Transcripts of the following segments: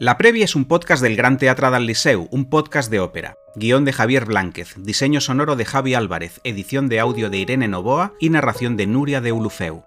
La Previa es un podcast del Gran Teatre del Liceu, un podcast de ópera. Guión de Javier Blánquez, diseño sonoro de Javi Álvarez, edición de audio de Irene Novoa y narración de Nuria de Ulufeu.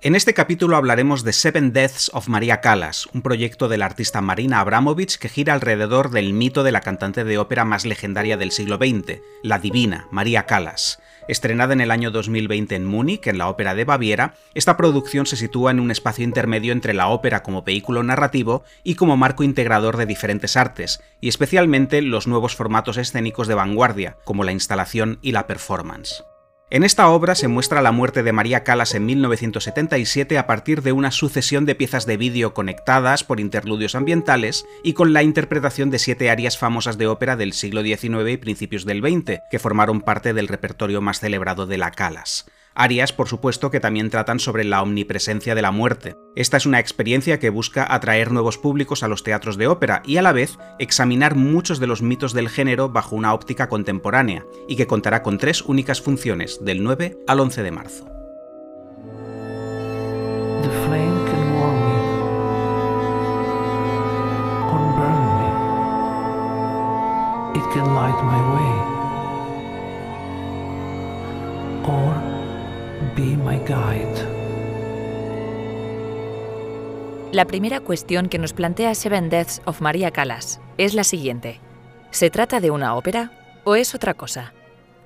En este capítulo hablaremos de Seven Deaths of María Callas, un proyecto de la artista Marina Abramovich que gira alrededor del mito de la cantante de ópera más legendaria del siglo XX, la divina María Callas. Estrenada en el año 2020 en Múnich, en la Ópera de Baviera, esta producción se sitúa en un espacio intermedio entre la ópera como vehículo narrativo y como marco integrador de diferentes artes, y especialmente los nuevos formatos escénicos de vanguardia, como la instalación y la performance. En esta obra se muestra la muerte de María Calas en 1977 a partir de una sucesión de piezas de vídeo conectadas por interludios ambientales y con la interpretación de siete arias famosas de ópera del siglo XIX y principios del XX, que formaron parte del repertorio más celebrado de la Calas. Arias, por supuesto, que también tratan sobre la omnipresencia de la muerte. Esta es una experiencia que busca atraer nuevos públicos a los teatros de ópera y a la vez examinar muchos de los mitos del género bajo una óptica contemporánea, y que contará con tres únicas funciones, del 9 al 11 de marzo. La primera cuestión que nos plantea Seven Deaths of Maria Callas es la siguiente. ¿Se trata de una ópera o es otra cosa?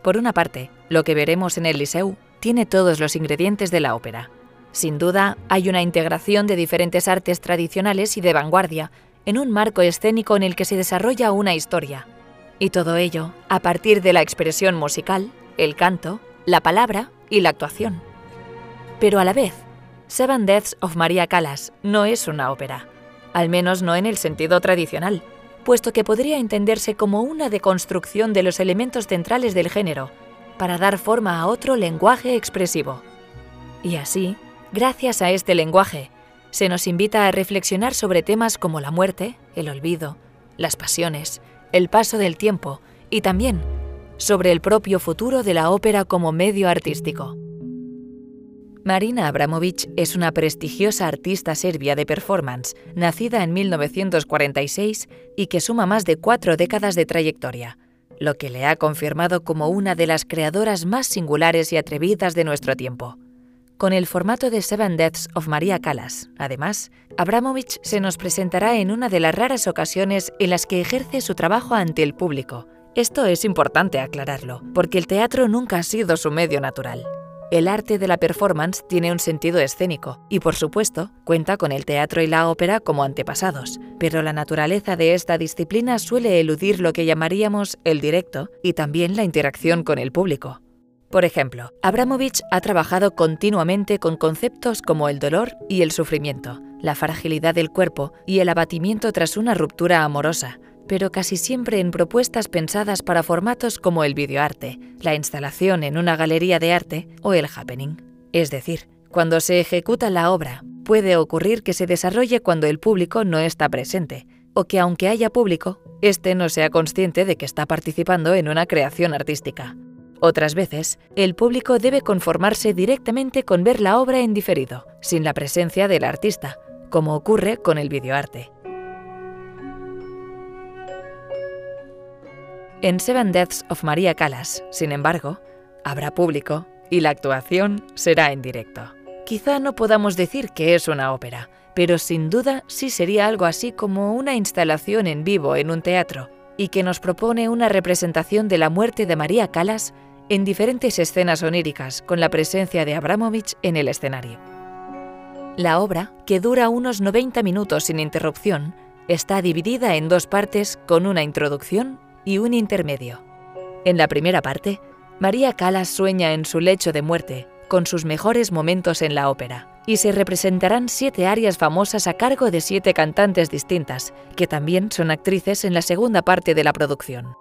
Por una parte, lo que veremos en el Liceu tiene todos los ingredientes de la ópera. Sin duda, hay una integración de diferentes artes tradicionales y de vanguardia en un marco escénico en el que se desarrolla una historia. Y todo ello a partir de la expresión musical, el canto, la palabra y la actuación. Pero a la vez, Seven Deaths of Maria Callas no es una ópera, al menos no en el sentido tradicional, puesto que podría entenderse como una deconstrucción de los elementos centrales del género, para dar forma a otro lenguaje expresivo. Y así, gracias a este lenguaje, se nos invita a reflexionar sobre temas como la muerte, el olvido, las pasiones, el paso del tiempo y también sobre el propio futuro de la ópera como medio artístico. Marina Abramovic es una prestigiosa artista serbia de performance, nacida en 1946 y que suma más de cuatro décadas de trayectoria, lo que le ha confirmado como una de las creadoras más singulares y atrevidas de nuestro tiempo. Con el formato de Seven Deaths of Maria Callas, además, Abramovich se nos presentará en una de las raras ocasiones en las que ejerce su trabajo ante el público. Esto es importante aclararlo, porque el teatro nunca ha sido su medio natural. El arte de la performance tiene un sentido escénico y, por supuesto, cuenta con el teatro y la ópera como antepasados, pero la naturaleza de esta disciplina suele eludir lo que llamaríamos el directo y también la interacción con el público. Por ejemplo, Abramovich ha trabajado continuamente con conceptos como el dolor y el sufrimiento, la fragilidad del cuerpo y el abatimiento tras una ruptura amorosa, pero casi siempre en propuestas pensadas para formatos como el videoarte, la instalación en una galería de arte o el happening. Es decir, cuando se ejecuta la obra, puede ocurrir que se desarrolle cuando el público no está presente, o que aunque haya público, éste no sea consciente de que está participando en una creación artística. Otras veces, el público debe conformarse directamente con ver la obra en diferido, sin la presencia del artista, como ocurre con el videoarte. En Seven Deaths of Maria Callas, sin embargo, habrá público y la actuación será en directo. Quizá no podamos decir que es una ópera, pero sin duda sí sería algo así como una instalación en vivo en un teatro y que nos propone una representación de la muerte de María Callas en diferentes escenas oníricas con la presencia de Abramovich en el escenario. La obra, que dura unos 90 minutos sin interrupción, está dividida en dos partes con una introducción y un intermedio. En la primera parte, María Callas sueña en su lecho de muerte, con sus mejores momentos en la ópera, y se representarán siete arias famosas a cargo de siete cantantes distintas, que también son actrices en la segunda parte de la producción.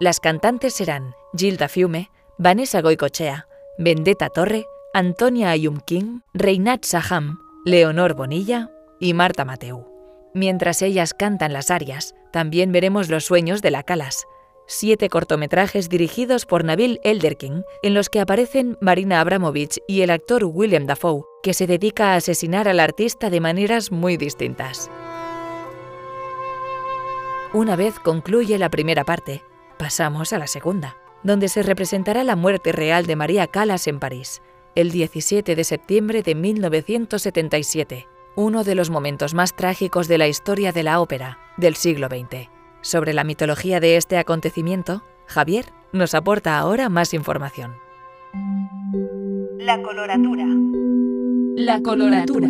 Las cantantes serán Gilda Fiume, Vanessa Goicochea, Vendetta Torre, Antonia Ayumkin, Reinat Saham, Leonor Bonilla y Marta Mateu. Mientras ellas cantan las arias, también veremos Los sueños de la Calas, siete cortometrajes dirigidos por Nabil Elderkin, en los que aparecen Marina Abramovich y el actor William Dafoe, que se dedica a asesinar al artista de maneras muy distintas. Una vez concluye la primera parte, pasamos a la segunda, donde se representará la muerte real de María Calas en París, el 17 de septiembre de 1977, uno de los momentos más trágicos de la historia de la ópera del siglo XX. Sobre la mitología de este acontecimiento, Javier nos aporta ahora más información. La coloratura. La coloratura.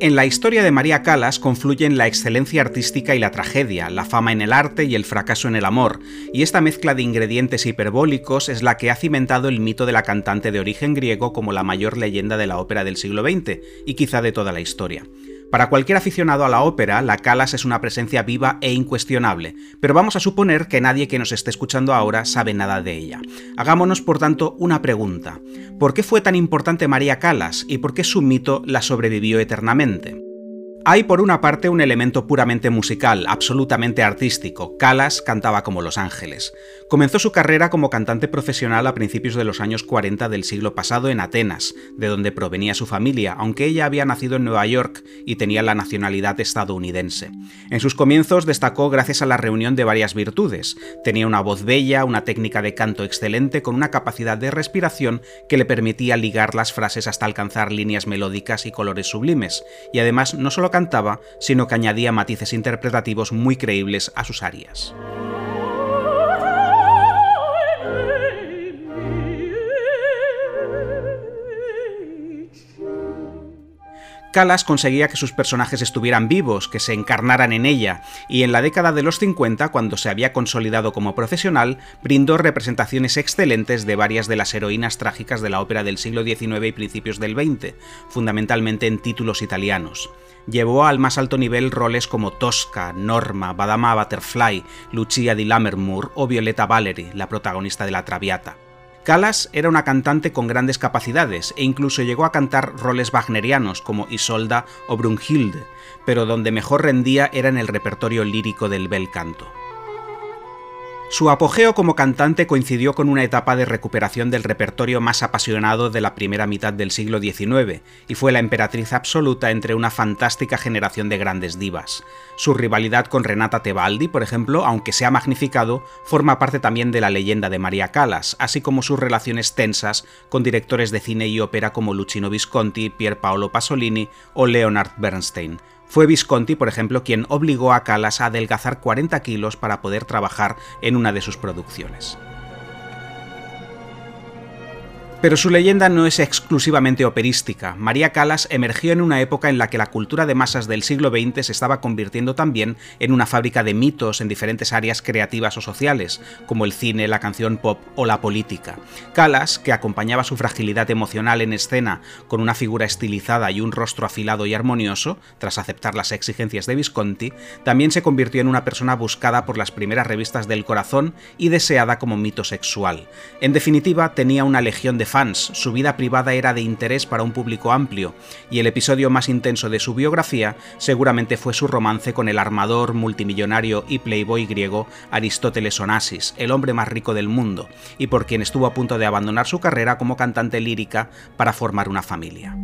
En la historia de María Calas confluyen la excelencia artística y la tragedia, la fama en el arte y el fracaso en el amor, y esta mezcla de ingredientes hiperbólicos es la que ha cimentado el mito de la cantante de origen griego como la mayor leyenda de la ópera del siglo XX, y quizá de toda la historia. Para cualquier aficionado a la ópera, la Calas es una presencia viva e incuestionable, pero vamos a suponer que nadie que nos esté escuchando ahora sabe nada de ella. Hagámonos, por tanto, una pregunta. ¿Por qué fue tan importante María Calas y por qué su mito la sobrevivió eternamente? Hay por una parte un elemento puramente musical, absolutamente artístico. Calas cantaba como Los Ángeles. Comenzó su carrera como cantante profesional a principios de los años 40 del siglo pasado en Atenas, de donde provenía su familia, aunque ella había nacido en Nueva York y tenía la nacionalidad estadounidense. En sus comienzos destacó gracias a la reunión de varias virtudes. Tenía una voz bella, una técnica de canto excelente con una capacidad de respiración que le permitía ligar las frases hasta alcanzar líneas melódicas y colores sublimes, y además no solo cantaba, sino que añadía matices interpretativos muy creíbles a sus arias. Calas conseguía que sus personajes estuvieran vivos, que se encarnaran en ella, y en la década de los 50, cuando se había consolidado como profesional, brindó representaciones excelentes de varias de las heroínas trágicas de la ópera del siglo XIX y principios del XX, fundamentalmente en títulos italianos. Llevó al más alto nivel roles como Tosca, Norma, Badama Butterfly, Lucia di Lammermoor o Violetta Valery, la protagonista de La Traviata. Calas era una cantante con grandes capacidades e incluso llegó a cantar roles wagnerianos como Isolda o Brunhilde, pero donde mejor rendía era en el repertorio lírico del bel canto. Su apogeo como cantante coincidió con una etapa de recuperación del repertorio más apasionado de la primera mitad del siglo XIX, y fue la emperatriz absoluta entre una fantástica generación de grandes divas. Su rivalidad con Renata Tebaldi, por ejemplo, aunque se ha magnificado, forma parte también de la leyenda de María Callas, así como sus relaciones tensas con directores de cine y ópera como Luchino Visconti, Pier Paolo Pasolini o Leonard Bernstein, fue Visconti, por ejemplo, quien obligó a Calas a adelgazar 40 kilos para poder trabajar en una de sus producciones. Pero su leyenda no es exclusivamente operística. María Calas emergió en una época en la que la cultura de masas del siglo XX se estaba convirtiendo también en una fábrica de mitos en diferentes áreas creativas o sociales, como el cine, la canción pop o la política. Calas, que acompañaba su fragilidad emocional en escena con una figura estilizada y un rostro afilado y armonioso, tras aceptar las exigencias de Visconti, también se convirtió en una persona buscada por las primeras revistas del corazón y deseada como mito sexual. En definitiva, tenía una legión de fans, su vida privada era de interés para un público amplio, y el episodio más intenso de su biografía seguramente fue su romance con el armador, multimillonario y playboy griego Aristóteles Onassis, el hombre más rico del mundo, y por quien estuvo a punto de abandonar su carrera como cantante lírica para formar una familia.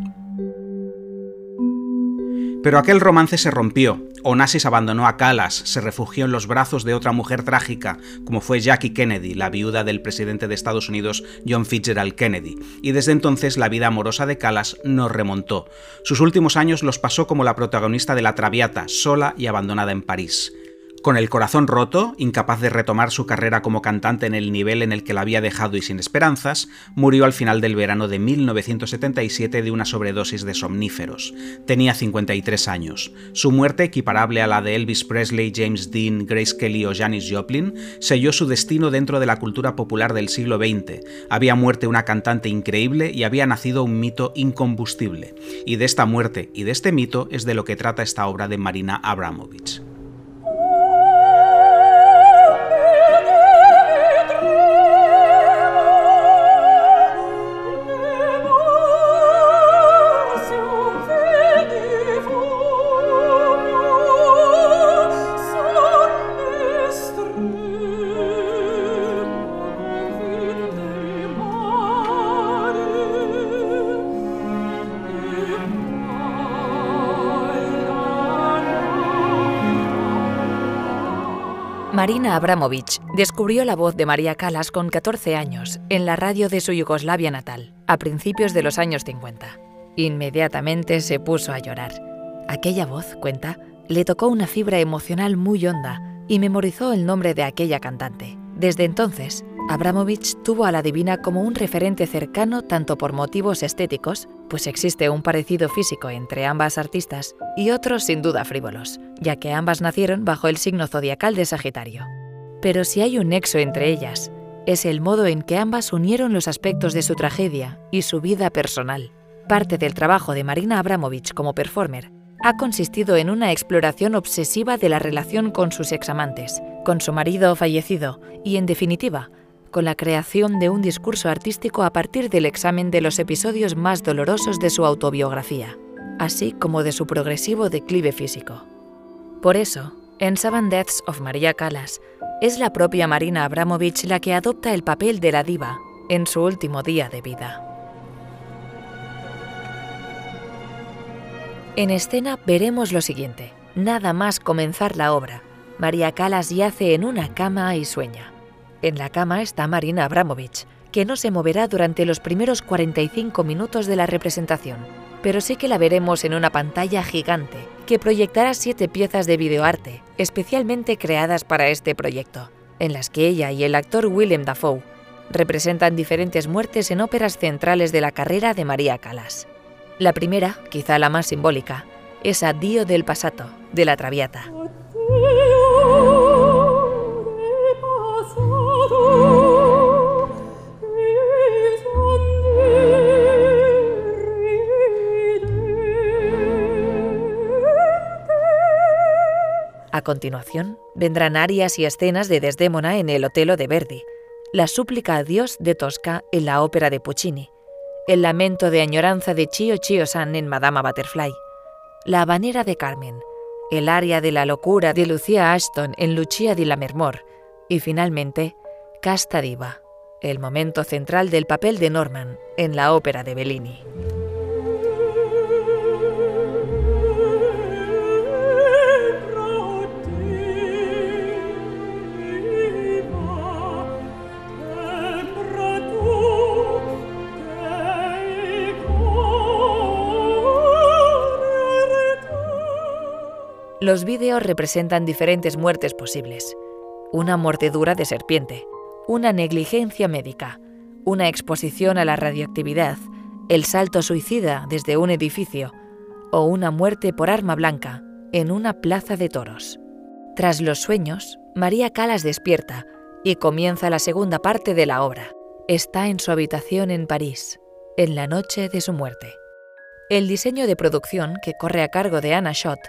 Pero aquel romance se rompió. Onassis abandonó a Calas, se refugió en los brazos de otra mujer trágica, como fue Jackie Kennedy, la viuda del presidente de Estados Unidos John Fitzgerald Kennedy, y desde entonces la vida amorosa de Calas no remontó. Sus últimos años los pasó como la protagonista de La Traviata, sola y abandonada en París. Con el corazón roto, incapaz de retomar su carrera como cantante en el nivel en el que la había dejado y sin esperanzas, murió al final del verano de 1977 de una sobredosis de somníferos. Tenía 53 años. Su muerte, equiparable a la de Elvis Presley, James Dean, Grace Kelly o Janis Joplin, selló su destino dentro de la cultura popular del siglo XX. Había muerto una cantante increíble y había nacido un mito incombustible. Y de esta muerte y de este mito es de lo que trata esta obra de Marina Abramovich. Marina Abramovich descubrió la voz de María Calas con 14 años en la radio de su Yugoslavia natal, a principios de los años 50. Inmediatamente se puso a llorar. Aquella voz, cuenta, le tocó una fibra emocional muy honda y memorizó el nombre de aquella cantante. Desde entonces, Abramovich tuvo a la divina como un referente cercano tanto por motivos estéticos, pues existe un parecido físico entre ambas artistas, y otros sin duda frívolos, ya que ambas nacieron bajo el signo zodiacal de Sagitario. Pero si hay un nexo entre ellas, es el modo en que ambas unieron los aspectos de su tragedia y su vida personal. Parte del trabajo de Marina Abramovich como performer ha consistido en una exploración obsesiva de la relación con sus examantes, con su marido fallecido y, en definitiva, con la creación de un discurso artístico a partir del examen de los episodios más dolorosos de su autobiografía, así como de su progresivo declive físico. Por eso, en Seven Deaths of Maria Callas, es la propia Marina Abramovich la que adopta el papel de la diva en su último día de vida. En escena veremos lo siguiente. Nada más comenzar la obra, María Calas yace en una cama y sueña. En la cama está Marina Abramovich, que no se moverá durante los primeros 45 minutos de la representación, pero sí que la veremos en una pantalla gigante que proyectará siete piezas de videoarte, especialmente creadas para este proyecto, en las que ella y el actor Willem Dafoe representan diferentes muertes en óperas centrales de la carrera de María Calas. La primera, quizá la más simbólica, es Addio del Pasato, de la Traviata. Continuación, vendrán arias y escenas de Desdémona en el Otelo de Verdi, la súplica a Dios de Tosca en la ópera de Puccini, el lamento de añoranza de Chio Chio San en Madama Butterfly, la habanera de Carmen, el aria de la locura de Lucía Ashton en Lucia di Lammermoor y finalmente Casta Diva, el momento central del papel de Norman en la ópera de Bellini. Los vídeos representan diferentes muertes posibles. Una mordedura de serpiente, una negligencia médica, una exposición a la radioactividad, el salto suicida desde un edificio o una muerte por arma blanca en una plaza de toros. Tras los sueños, María Calas despierta y comienza la segunda parte de la obra. Está en su habitación en París, en la noche de su muerte. El diseño de producción, que corre a cargo de Anna Schott,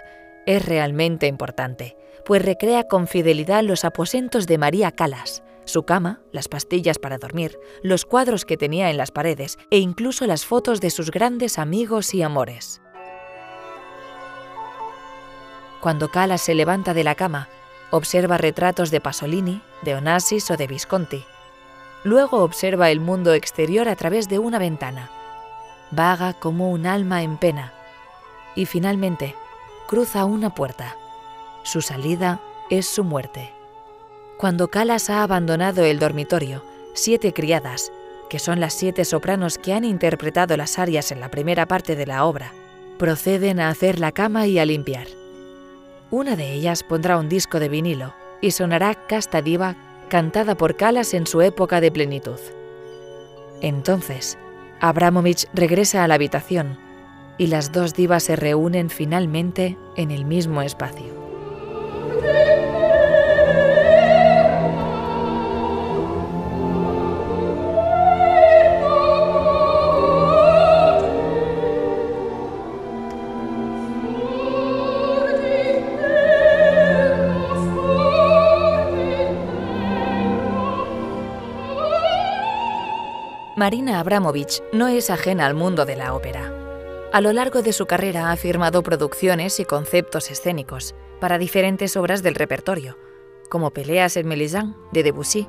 es realmente importante, pues recrea con fidelidad los aposentos de María Calas, su cama, las pastillas para dormir, los cuadros que tenía en las paredes e incluso las fotos de sus grandes amigos y amores. Cuando Calas se levanta de la cama, observa retratos de Pasolini, de Onassis o de Visconti. Luego observa el mundo exterior a través de una ventana. Vaga como un alma en pena. Y finalmente, cruza una puerta. Su salida es su muerte. Cuando Calas ha abandonado el dormitorio, siete criadas, que son las siete sopranos que han interpretado las arias en la primera parte de la obra, proceden a hacer la cama y a limpiar. Una de ellas pondrá un disco de vinilo y sonará Casta Diva cantada por Calas en su época de plenitud. Entonces, Abramovich regresa a la habitación y las dos divas se reúnen finalmente en el mismo espacio. Marina Abramovich no es ajena al mundo de la ópera. A lo largo de su carrera ha firmado producciones y conceptos escénicos para diferentes obras del repertorio, como Peleas en Mélisande de Debussy.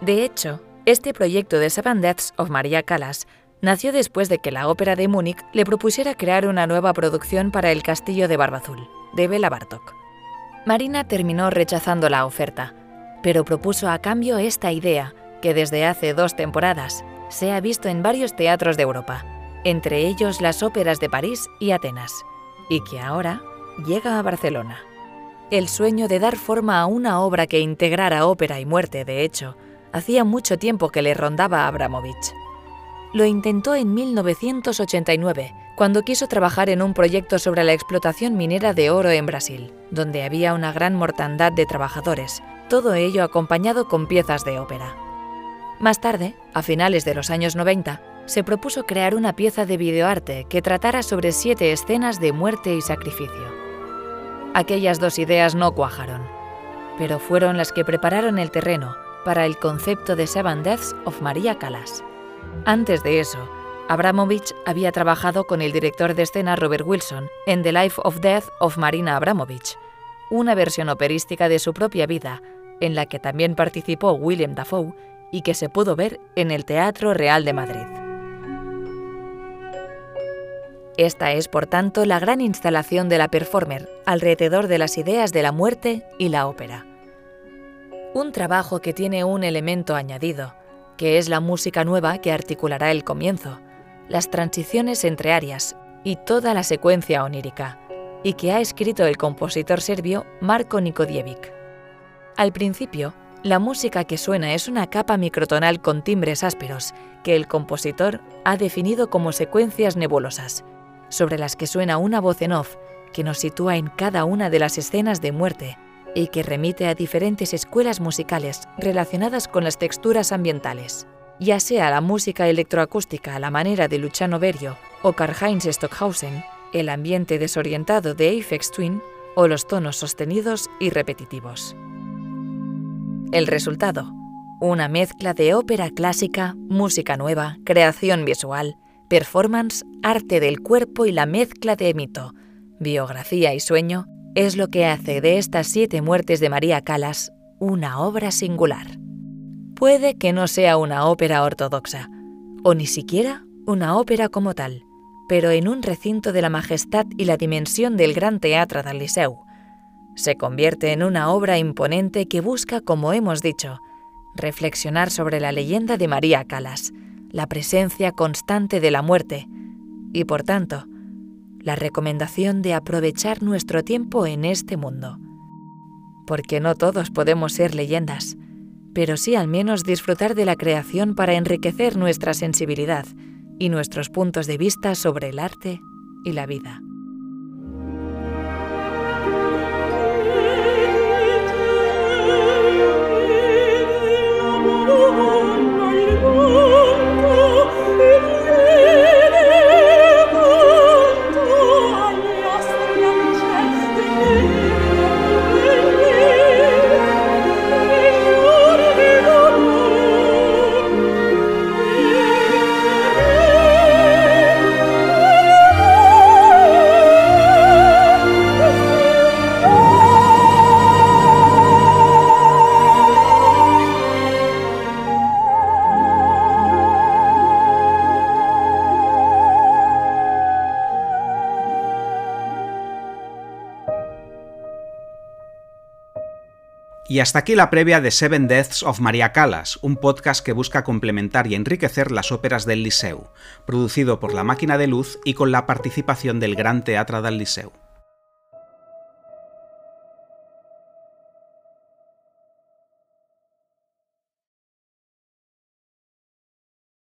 De hecho, este proyecto de Seven Deaths of Maria Callas nació después de que la Ópera de Múnich le propusiera crear una nueva producción para El Castillo de Barba Azul, de Bela Bartok. Marina terminó rechazando la oferta, pero propuso a cambio esta idea, que desde hace dos temporadas se ha visto en varios teatros de Europa, entre ellos las óperas de París y Atenas, y que ahora llega a Barcelona. El sueño de dar forma a una obra que integrara ópera y muerte, de hecho, hacía mucho tiempo que le rondaba a Abramovich. Lo intentó en 1989, cuando quiso trabajar en un proyecto sobre la explotación minera de oro en Brasil, donde había una gran mortandad de trabajadores, todo ello acompañado con piezas de ópera. Más tarde, a finales de los años 90, se propuso crear una pieza de videoarte que tratara sobre siete escenas de muerte y sacrificio. Aquellas dos ideas no cuajaron, pero fueron las que prepararon el terreno para el concepto de Seven Deaths of Maria Callas. Antes de eso, Abramovich había trabajado con el director de escena Robert Wilson en The Life of Death of Marina Abramovich, una versión operística de su propia vida, en la que también participó William Dafoe y que se pudo ver en el Teatro Real de Madrid. Esta es, por tanto, la gran instalación de la performer alrededor de las ideas de la muerte y la ópera. Un trabajo que tiene un elemento añadido, que es la música nueva que articulará el comienzo, las transiciones entre áreas y toda la secuencia onírica, y que ha escrito el compositor serbio Marko Nikodjevic. Al principio, la música que suena es una capa microtonal con timbres ásperos que el compositor ha definido como secuencias nebulosas, sobre las que suena una voz en off que nos sitúa en cada una de las escenas de muerte y que remite a diferentes escuelas musicales relacionadas con las texturas ambientales, ya sea la música electroacústica a la manera de Luciano Berio o Karl-Heinz Stockhausen, el ambiente desorientado de Aphex Twin o los tonos sostenidos y repetitivos. El resultado, una mezcla de ópera clásica, música nueva, creación visual, performance, arte del cuerpo y la mezcla de mito, biografía y sueño es lo que hace de estas siete muertes de María Calas una obra singular. Puede que no sea una ópera ortodoxa, o ni siquiera una ópera como tal, pero en un recinto de la majestad y la dimensión del Gran Teatro del Liceu. Se convierte en una obra imponente que busca, como hemos dicho, reflexionar sobre la leyenda de María Calas, la presencia constante de la muerte, y por tanto, la recomendación de aprovechar nuestro tiempo en este mundo. Porque no todos podemos ser leyendas, pero sí al menos disfrutar de la creación para enriquecer nuestra sensibilidad y nuestros puntos de vista sobre el arte y la vida. Y hasta aquí la previa de Seven Deaths of Maria Callas, un podcast que busca complementar y enriquecer las óperas del Liceu, producido por La Máquina de Luz y con la participación del Gran Teatro del Liceu.